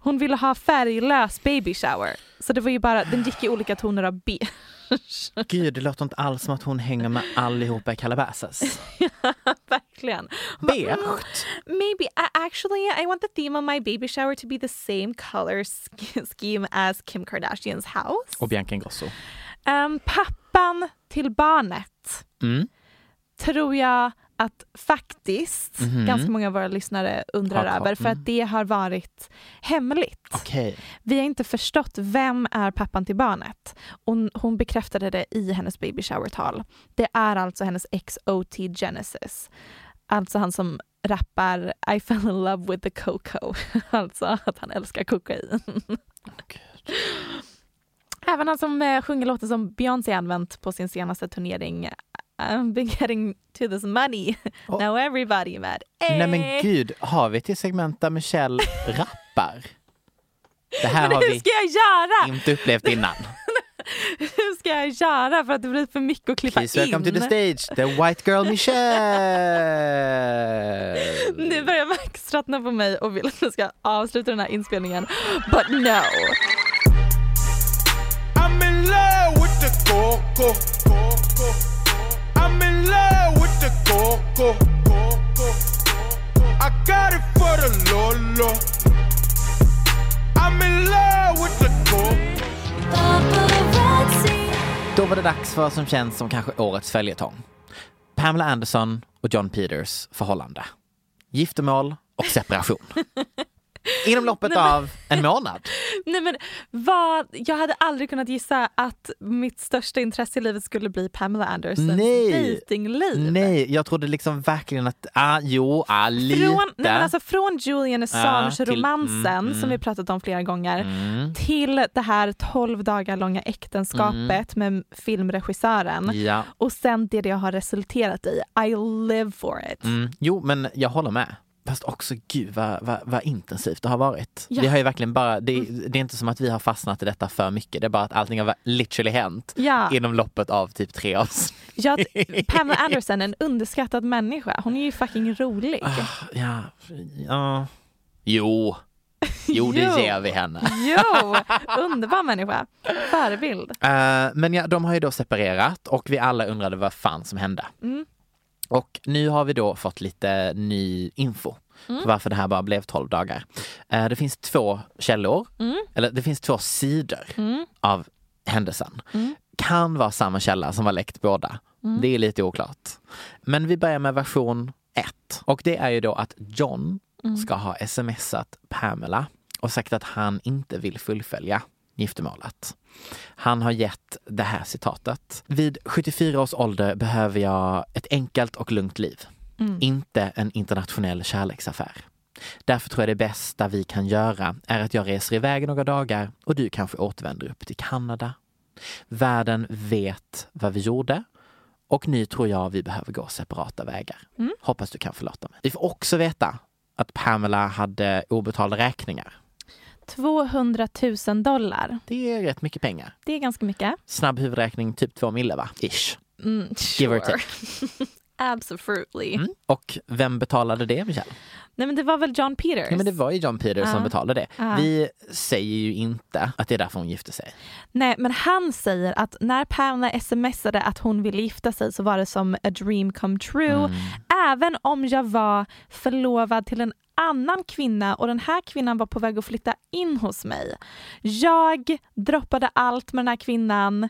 hon ville ha färglös baby shower. Så det var ju bara, den gick i olika toner av beige. Gud, det låter inte alls som att hon hänger med allihopa i Calabasas. Verkligen. Beige. Maybe, a- actually I want the theme of my baby shower to be the same color sch- scheme as Kim Kardashians house. Och Bianca Ingrosso. Ehm, pappan till barnet Mm. tror jag att faktiskt Mhm. ganska många av våra lyssnare undrar över för Mm. att det har varit hemligt. Okej. Vi har inte förstått vem är pappan till barnet. Och hon bekräftade det i hennes baby shower-tal. Det är alltså hennes ex OT Genesis. Alltså han som rappar I fell in love with the coco. alltså att han älskar kokain. Även han som eh, sjunger låtar som Beyoncé använt på sin senaste turnering I've been getting to this money. Oh. Now everybody mad. Nej Eh. men gud, har vi till segment där Michelle rappar? Det här Men har vi ska jag göra? inte upplevt innan. Hur ska jag göra för att det blir för mycket att klippa Please welcome in? to the stage, the white girl Michelle! Nu börjar Max tröttna på mig och vill att vi ska avsluta den här inspelningen. But no. I'm in love with the coco. I'm in love with the coco. I got it for the Lolo. I'm in love with the coco. Då var det dags för vad som känns som kanske årets följetong. Pamela Anderson och John Peters förhållande. Giftermål och separation. Inom loppet av en månad. Nej men vad, jag hade aldrig kunnat gissa att mitt största intresse i livet skulle bli Pamela Andersons Nej. dejtingliv. Nej, jag trodde liksom verkligen att, ah, jo, ah, lite. Från, nej men alltså från Julian Assange-romansen till- mm, som vi mm. pratat om flera gånger Mm. till det här 12 dagar långa äktenskapet med filmregissören Ja. och sen det det har resulterat i. I live for it. Mm. Jo, men jag håller med. Fast också gud vad, vad, vad intensivt det har varit. Ja. Vi har ju verkligen bara, det, det är inte som att vi har fastnat i detta för mycket. Det är bara att allting har literally hänt Ja. inom loppet av typ tre år. Ja, Pamela Anderson, en underskattad människa. Hon är ju fucking rolig. Ja, ja. Jo, jo det ger vi henne. Jo, underbar människa. Förebild. Eh, men ja, de har ju då separerat och vi alla undrade vad fan som hände. Mm. Och nu har vi då fått lite ny info Mm. på varför det här bara blev 12 dagar. Eh, det finns två källor, Mm. eller det finns två sidor Mm. av händelsen. Mm. Kan vara samma källa som har läckt båda. Mm. Det är lite oklart. Men vi börjar med version 1 och det är ju då att John Mm. ska ha smsat Pamela och sagt att han inte vill fullfölja giftermålet. Han har gett det här citatet. Vid 74 års ålder behöver jag ett enkelt och lugnt liv. Mm. Inte en internationell kärleksaffär. Därför tror jag det bästa vi kan göra är att jag reser iväg några dagar och du kanske återvänder upp till Kanada. Världen vet vad vi gjorde och nu tror jag vi behöver gå separata vägar. Mm. Hoppas du kan förlåta mig. Vi får också veta att Pamela hade obetalda räkningar. 200 000 dollar. Det är rätt mycket pengar. Det är ganska mycket. Snabb huvudräkning, typ två mille va? Ish. Mm, Give or sure. take. Absolutely. Mm. Och vem betalade det Michelle? Nej men det var väl John Peters? Ja, men det var ju John Peters som Ja. betalade det. Ja. Vi säger ju inte att det är därför hon gifte sig. Nej men han säger att när Pamela smsade att hon ville gifta sig så var det som a dream come true. Mm. Även om jag var förlovad till en annan kvinna och den här kvinnan var på väg att flytta in hos mig. Jag droppade allt med den här kvinnan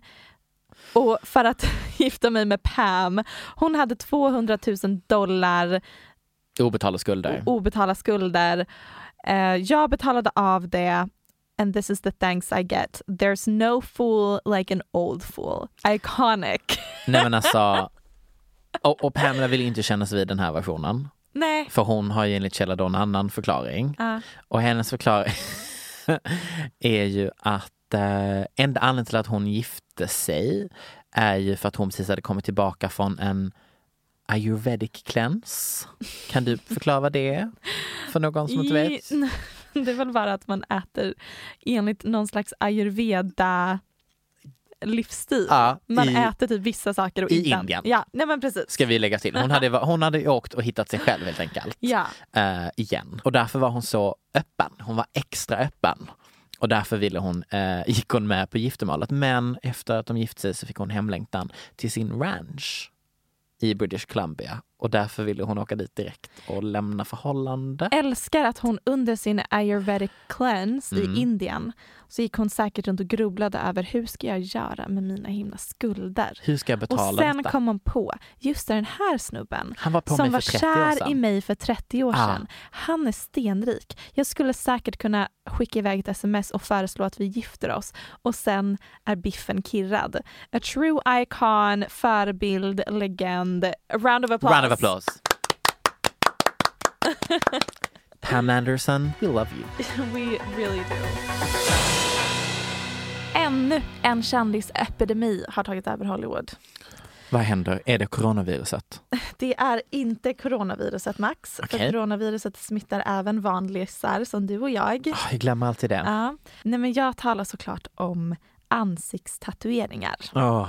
och för att gifta mig med Pam. Hon hade 200 000 dollar Obetalda skulder. obetalda skulder. Eh, jag betalade av det and this is the thanks I get. There's no fool like an old fool. Iconic. Nej men alltså, och, och Pamela vill inte kännas vid den här versionen. Nej. För hon har ju enligt källa då en annan förklaring. Ja. Och hennes förklaring är ju att eh, enda anledningen till att hon gifte sig är ju för att hon precis hade kommit tillbaka från en ayurvedic cleanse. Kan du förklara det för någon som inte vet? Det är väl bara att man äter enligt någon slags ayurveda livsstil. Ja, man i- äter typ vissa saker och i ibland- Indien. Ja, nej men precis. Ska vi lägga till. Hon hade, hon hade åkt och hittat sig själv helt enkelt. Ja. eh, igen. Och därför var hon så öppen. Hon var extra öppen. Och därför ville hon, eh, gick hon med på giftermålet. Men efter att de gifte sig så fick hon hemlängtan till sin ranch i British Columbia. Och därför ville hon åka dit direkt och lämna förhållande. älskar att hon under sin ayurvedic cleanse Mm. i Indien så gick hon säkert runt och grubblade över hur ska jag göra med mina himla skulder. Hur ska jag betala och sen detta? kom hon på, just den här snubben Han var på som mig var för 30 år kär sedan. i mig för 30 år Ja. sedan. Han är stenrik. Jag skulle säkert kunna skicka iväg ett sms och föreslå att vi gifter oss och sen är biffen kirrad. A true icon, förebild, legend. A round of applause. Round of applause. Pam Anderson, we love you. We really do. Ännu en kändisepidemi har tagit över Hollywood. Vad händer? Är det coronaviruset? Det är inte coronaviruset Max, Okej. för coronaviruset smittar även vanlisar som du och jag. Ah, Jag glömmer alltid det. Ja. Nej, men jag talar såklart om ansiktstatueringar. Åh.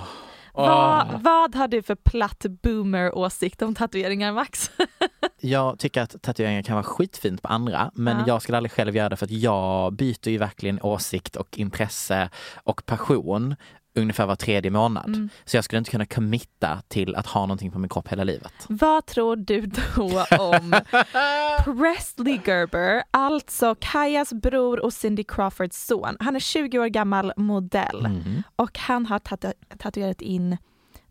Vad, Åh. vad har du för platt boomer-åsikt om tatueringar Max? Jag tycker att tatueringar kan vara skitfint på andra men Ja. jag skulle aldrig själv göra det för att jag byter ju verkligen åsikt och intresse och passion ungefär var tredje månad. Mm. Så jag skulle inte kunna committa till att ha någonting på min kropp hela livet. Vad tror du då om Presley Gerber, alltså Kajas bror och Cindy Crawfords son? Han är 20 år gammal modell Mm. och han har tatu- tatuerat in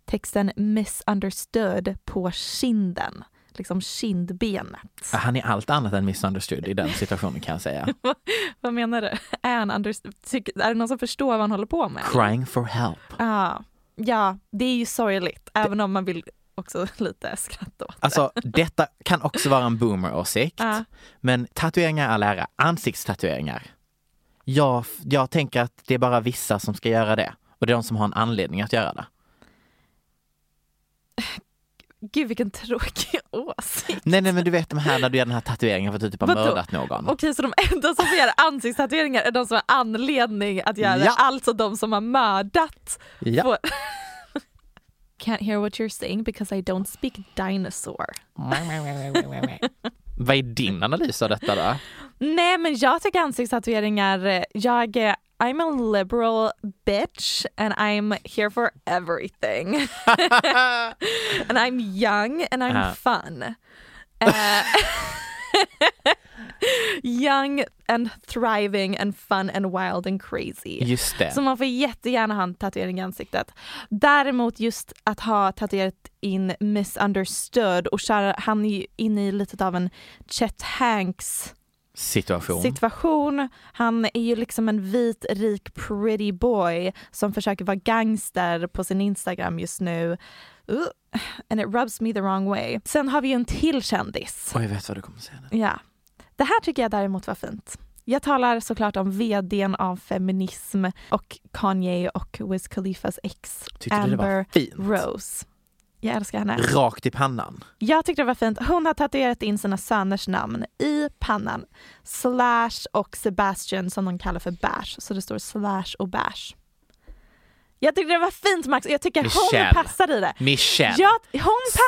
texten misunderstood på kinden, liksom kindbenet. Han är allt annat än misunderstood i den situationen kan jag säga. Vad menar du? Är, han är det någon som förstår vad han håller på med? Crying for help. Ja, ja, det är ju sorgligt, även om man vill också lite skratta åt det. Alltså detta kan också vara en boomer-åsikt. Ja. Men tatueringar är all ära. Ansiktstatueringar. Jag, jag tänker att det är bara vissa som ska göra det. Och det är de som har en anledning att göra det. Gud vilken tråkig åsikt. Nej nej men du vet de här när du gör den här tatueringen för att du typ har Vadå? mördat någon. Okej så de enda som får göra ansiktstatueringar är de som har anledning att göra Ja. alltså de som har mördat. Ja. Får... Can't hear what you're saying because I don't speak dinosaur. Vad är din analys av detta då? Nej men jag tycker ansiktstatueringar, eh, jag är I'm a liberal bitch and I'm here for everything. and I'm young and I'm Ja. fun. Eh, young and thriving and fun and wild and crazy. Just det. Så man får jättegärna ha en tatuering i ansiktet. Däremot just att ha tatuerat in misunderstood och köra, han är ju inne i lite av en Chet Hanks Situation. situation. Han är ju liksom en vit, rik, pretty boy som försöker vara gangster på sin Instagram just nu. Uh, and it rubs me the wrong way. Sen har vi ju en till kändis. Och jag vet vad du kommer säga nu. Ja. Det här tycker jag däremot var fint. Jag talar såklart om vdn av feminism och Kanye och Wiz Khalifas ex Tyckte Amber? Rose. Jag älskar henne. Rakt i pannan. Jag tyckte det var fint. Hon har tatuerat in sina söners namn i pannan. Slash och Sebastian som de kallar för Bash. Så det står Slash och Bash. Jag tycker det var fint Max och jag tycker Michelle. hon passar i det. Michelle. Ja, hon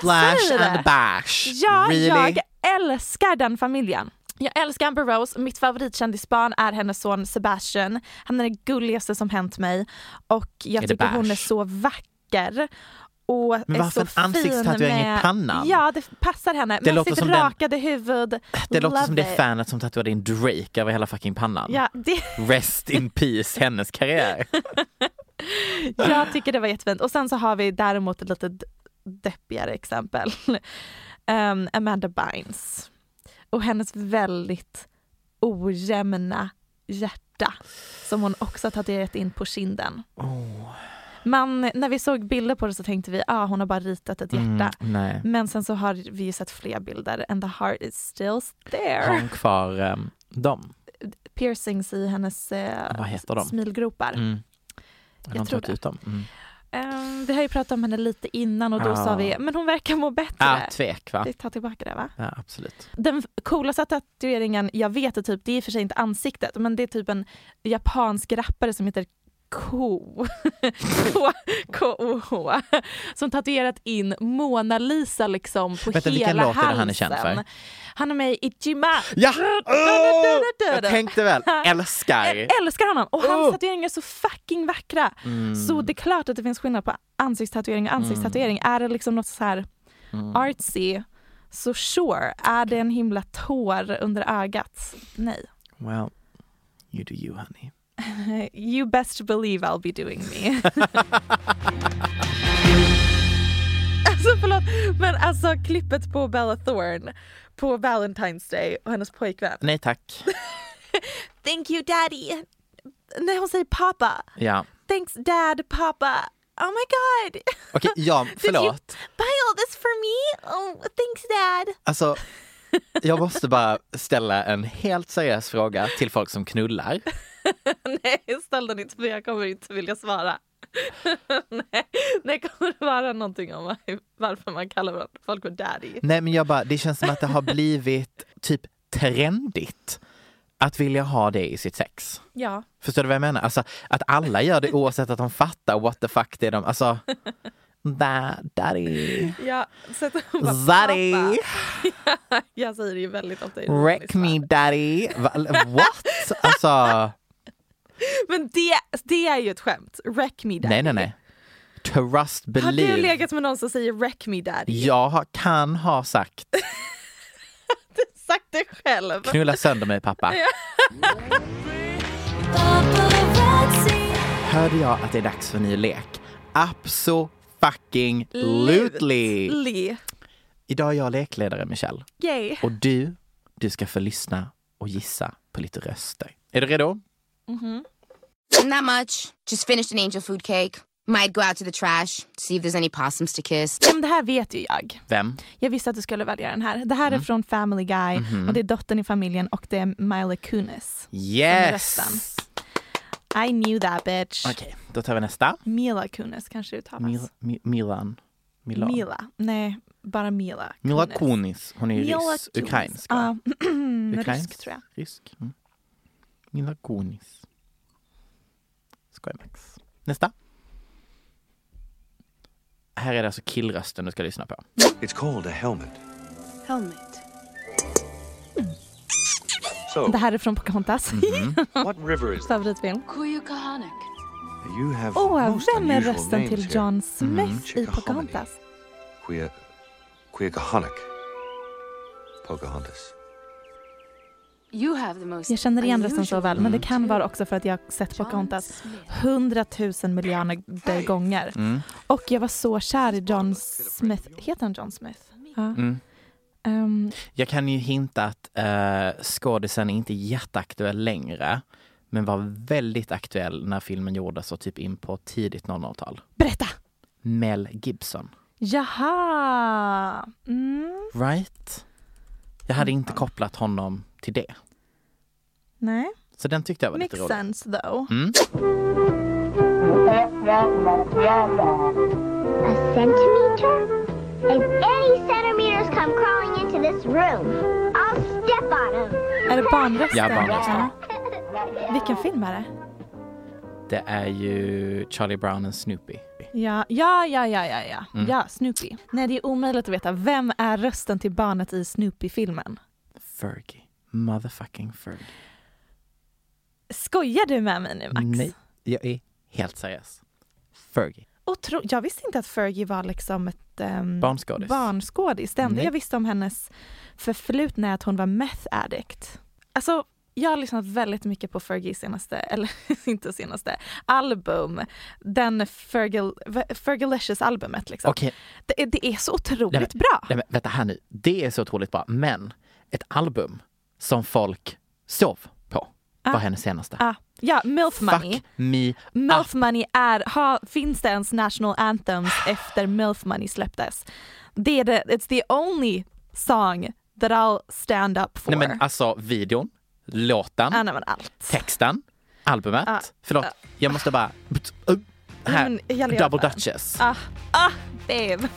passar i Slash det. and bash. Ja, really? jag älskar den familjen. Jag älskar Amber Rose, mitt favoritkändisbarn är hennes son Sebastian. Han är det gulligaste som hänt mig och jag Är tycker hon är så vacker. Och Men är varför så en ansiktstatuering i med- pannan? Ja, det passar henne. Det Med sitt som den- rakade huvud. Det låter som det it. fanet som tatuerade in Drake över hela fucking pannan. Ja, det, Rest in peace, hennes karriär. jag tycker det var jättefint. Och sen så har vi däremot ett lite deppigare exempel. Ehm, Amanda Bynes. Och hennes väldigt ojämna hjärta som hon också har tatuerat in på kinden. Oh. Man, när vi såg bilder på det så tänkte vi ah, hon har bara ritat ett hjärta. Mm. Men sen så har vi ju sett fler bilder and the heart is still there. Har hon kvar um, dem? Piercings i hennes eh, smilgropar. Mm. Jag tror det. ut dem? Mm. Ehm, vi har ju pratat om henne lite innan och då Ah. sa vi men hon verkar må bättre. Ja, tvek va? Vi tar tillbaka det va? Ja, absolut. Den coolaste tatueringen jag vet är typ, det är i och för sig inte ansiktet, men det är typ en japansk rappare som heter Ko. K-O-H. Som tatuerat in Mona Lisa liksom på Vänta, vilken hela låt är det han är känd för? Han är med i Ichima. Ja! Oh! Jag tänkte väl, älskar. Jag älskar honom och hans Oh! tatueringar är så fucking vackra. Mm. Så det är klart att det finns skillnad på ansiktstatuering och ansiktstatuering. Är det liksom något så här Mm. artsy så sure. Är det en himla tår under ögat? Nej. Well, you do you honey. You best believe I'll be doing me. alltså förlåt, men alltså klippet på Bella Thorne på Valentine's Day och hennes pojkvän. Nej tack. Thank you daddy. När hon säger pappa. Ja. Thanks dad, pappa. Oh my god. Okej, ja, Did you förlåt. buy all this for me? Oh, thanks dad. Alltså, jag måste bara ställa en helt seriös fråga till folk som knullar. Nej, ställ den inte för jag kommer inte vilja svara. Nej, det kommer vara någonting om varför man kallar folk för daddy. Nej men jag bara, det känns som att det har blivit typ trendigt att vilja ha det i sitt sex. Ja. Förstår du vad jag menar? Alltså att alla gör det oavsett att de fattar what the fuck det är de, alltså da, daddy, Ja, så bara, zaddy, pappa. Jag säger det ju väldigt ofta. wreck me daddy, what? Alltså, Men det, det är ju ett skämt. Wreck me daddy. nej nej nej. Trust, Har believe. du legat med någon som säger wreck me daddy? Jag har- kan ha sagt Sagt det själv. knulla sönder mig pappa. Hörde jag att det är dags för ny lek? Abso fucking lutely. Idag är jag lekledare Michelle Yay. och du, du ska få lyssna och gissa på lite röster. Är du redo? Not much. Just finished an angel food cake. Might go out to the trash, see if there's any possums to kiss. Ja, men det här vet ju jag. Vem? Jag visste att du skulle välja den här. Det här Mm. är från Family Guy Mhm. och det är dottern i familjen och det är Mila Kunis. Yes! I knew that bitch. Okej, då tar vi nästa. Mila Kunis kanske det uttalas. Mil, Mi- Milan. Milan. Mila. Nej, bara Mila. Mila Kunis. Kunis. Hon är ju ryss. Kunis. Ukrainsk. Va? rysk tror jag. Rysk. Mm. Mila Kunis. Skoj Max. Nästa. Här är det alltså killrösten du ska lyssna på. It's called a helmet. Helmet. So, Det här är från Pocahontas. what river is that? Favoritfilm. Kuyukahanak. You have Åh, most vem är unusual rösten names till here. John Smith i Chickahominy. Pocahontas? Quia... Quiacahonik. Pocahontas. Jag känner igen rösten så väl, men det kan vara också för att jag sett Pocahontas hundratusen miljoner gånger. Mm. Och jag var så kär i John Smith. Heter han John Smith? Ja. Mm. Ehm, Jag kan ju hinta att uh, skådisen är inte jätteaktuell längre. Men var väldigt aktuell när filmen gjordes och typ in på tidigt 00-tal. berätta! Mel Gibson. Jaha! Mm, Right? Jag hade inte kopplat honom till det. nej, Så den tyckte jag var lite makes rolig. sense though. Mm. A centimeter? If any centimeters come crawling into this room, I'll step on them. Är det barnrösten? Ja, barnrösten. Ja. Vilken film är det? Det är ju Charlie Brown och Snoopy. Ja, ja, ja, ja, ja, ja. Mm. ja Snoopy. Nej, det är omöjligt att veta. Vem är rösten till barnet i Snoopy-filmen? Fergie. Motherfucking Fergie. Skojar du med mig nu, Max? Nej, jag är helt seriös. Fergie. Otro- jag visste inte att Fergie var liksom ett um, Barnskådis. barnskådis. Det enda jag visste om hennes förflutna är att hon var meth addict. Alltså, jag har lyssnat väldigt mycket på Fergies senaste, eller inte senaste, album. Den Fergie, Fergalicious albumet liksom. Okej, Det, är- det är så otroligt Nej, men- bra. nej, men vänta här nu. Det är så otroligt bra. Men ett album som folk sov på var Ah. hennes senaste. Ah, ja, Milf Money. Fuck me Milf Money är, ha, finns det ens national anthems efter Milf Money släpptes? Det är det, it's the only song that I'll stand up for. Nej men alltså videon, låten, ah, nej, texten, albumet. Ah, Förlåt, jag måste bara... Här, Double. Duchess. Ah, ah, babe.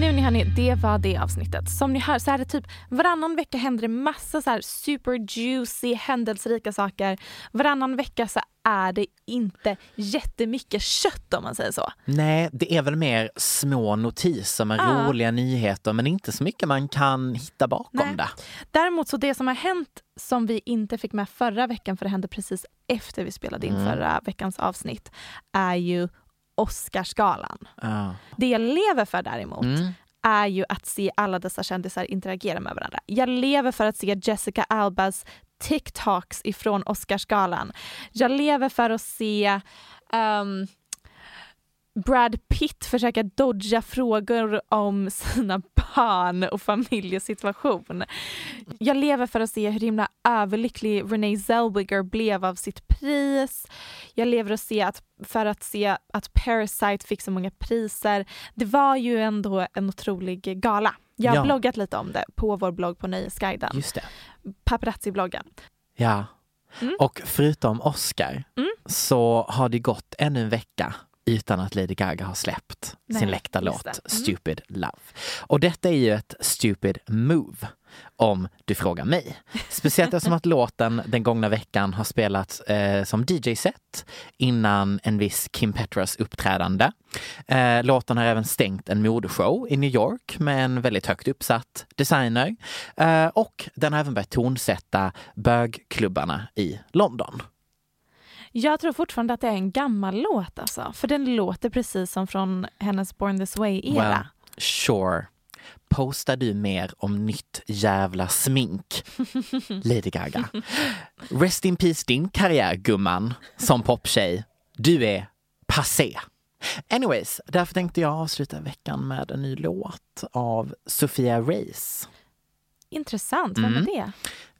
Nu ni hörni, det var det avsnittet. Som ni hör så är det typ varannan vecka händer det massa så här super juicy händelserika saker. Varannan vecka så är det inte jättemycket kött om man säger så. Nej, det är väl mer små notiser med Ah. roliga nyheter men inte så mycket man kan hitta bakom Nej. det. Däremot så det som har hänt som vi inte fick med förra veckan för det hände precis efter vi spelade in Mm. förra veckans avsnitt är ju Oscarsgalan. Ja. Det jag lever för däremot Mm. är ju att se alla dessa kändisar interagera med varandra. Jag lever för att se Jessica Albas TikToks ifrån Oscarsgalan. Jag lever för att se ehm, Brad Pitt försöka dodga frågor om sina barn och familjesituation. Jag lever för att se hur himla överlycklig Renee Zellweger blev av sitt pris. Jag lever och se att, för att se att Parasite fick så många priser. Det var ju ändå en otrolig gala. Jag har Ja. bloggat lite om det på vår blogg på Nöjesguiden. Just det. Paparazzi-bloggen. Ja. Mm. Och förutom Oscar Mm. så har det gått ännu en vecka utan att Lady Gaga har släppt Nej, sin läckta låt. Mm. Stupid Love. Och detta är ju ett stupid move om du frågar mig. Speciellt eftersom att låten den gångna veckan har spelats eh, som DJ-set innan en viss Kim Petras uppträdande. Eh, låten har även stängt en modeshow i New York med en väldigt högt uppsatt designer. Eh, och den har även börjat tonsätta bögklubbarna i London. Jag tror fortfarande att det är en gammal låt alltså. För den låter precis som från hennes Born this way-era. Well, sure. Postar du mer om nytt jävla smink? Lady Gaga. Rest in peace din karriär gumman som poptjej. Du är passé. Anyways, därför tänkte jag avsluta veckan med en ny låt av Sofia Reis. Intressant, vem Mm. är det?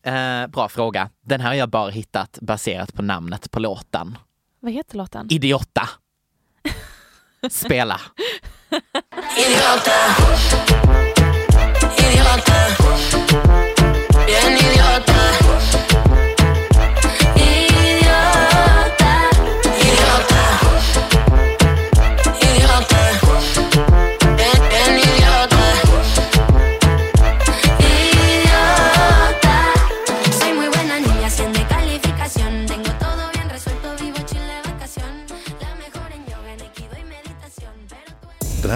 Eh, bra fråga. Den här har jag bara hittat baserat på namnet på låten. Vad heter låten? Idiota. Spela. Idiota.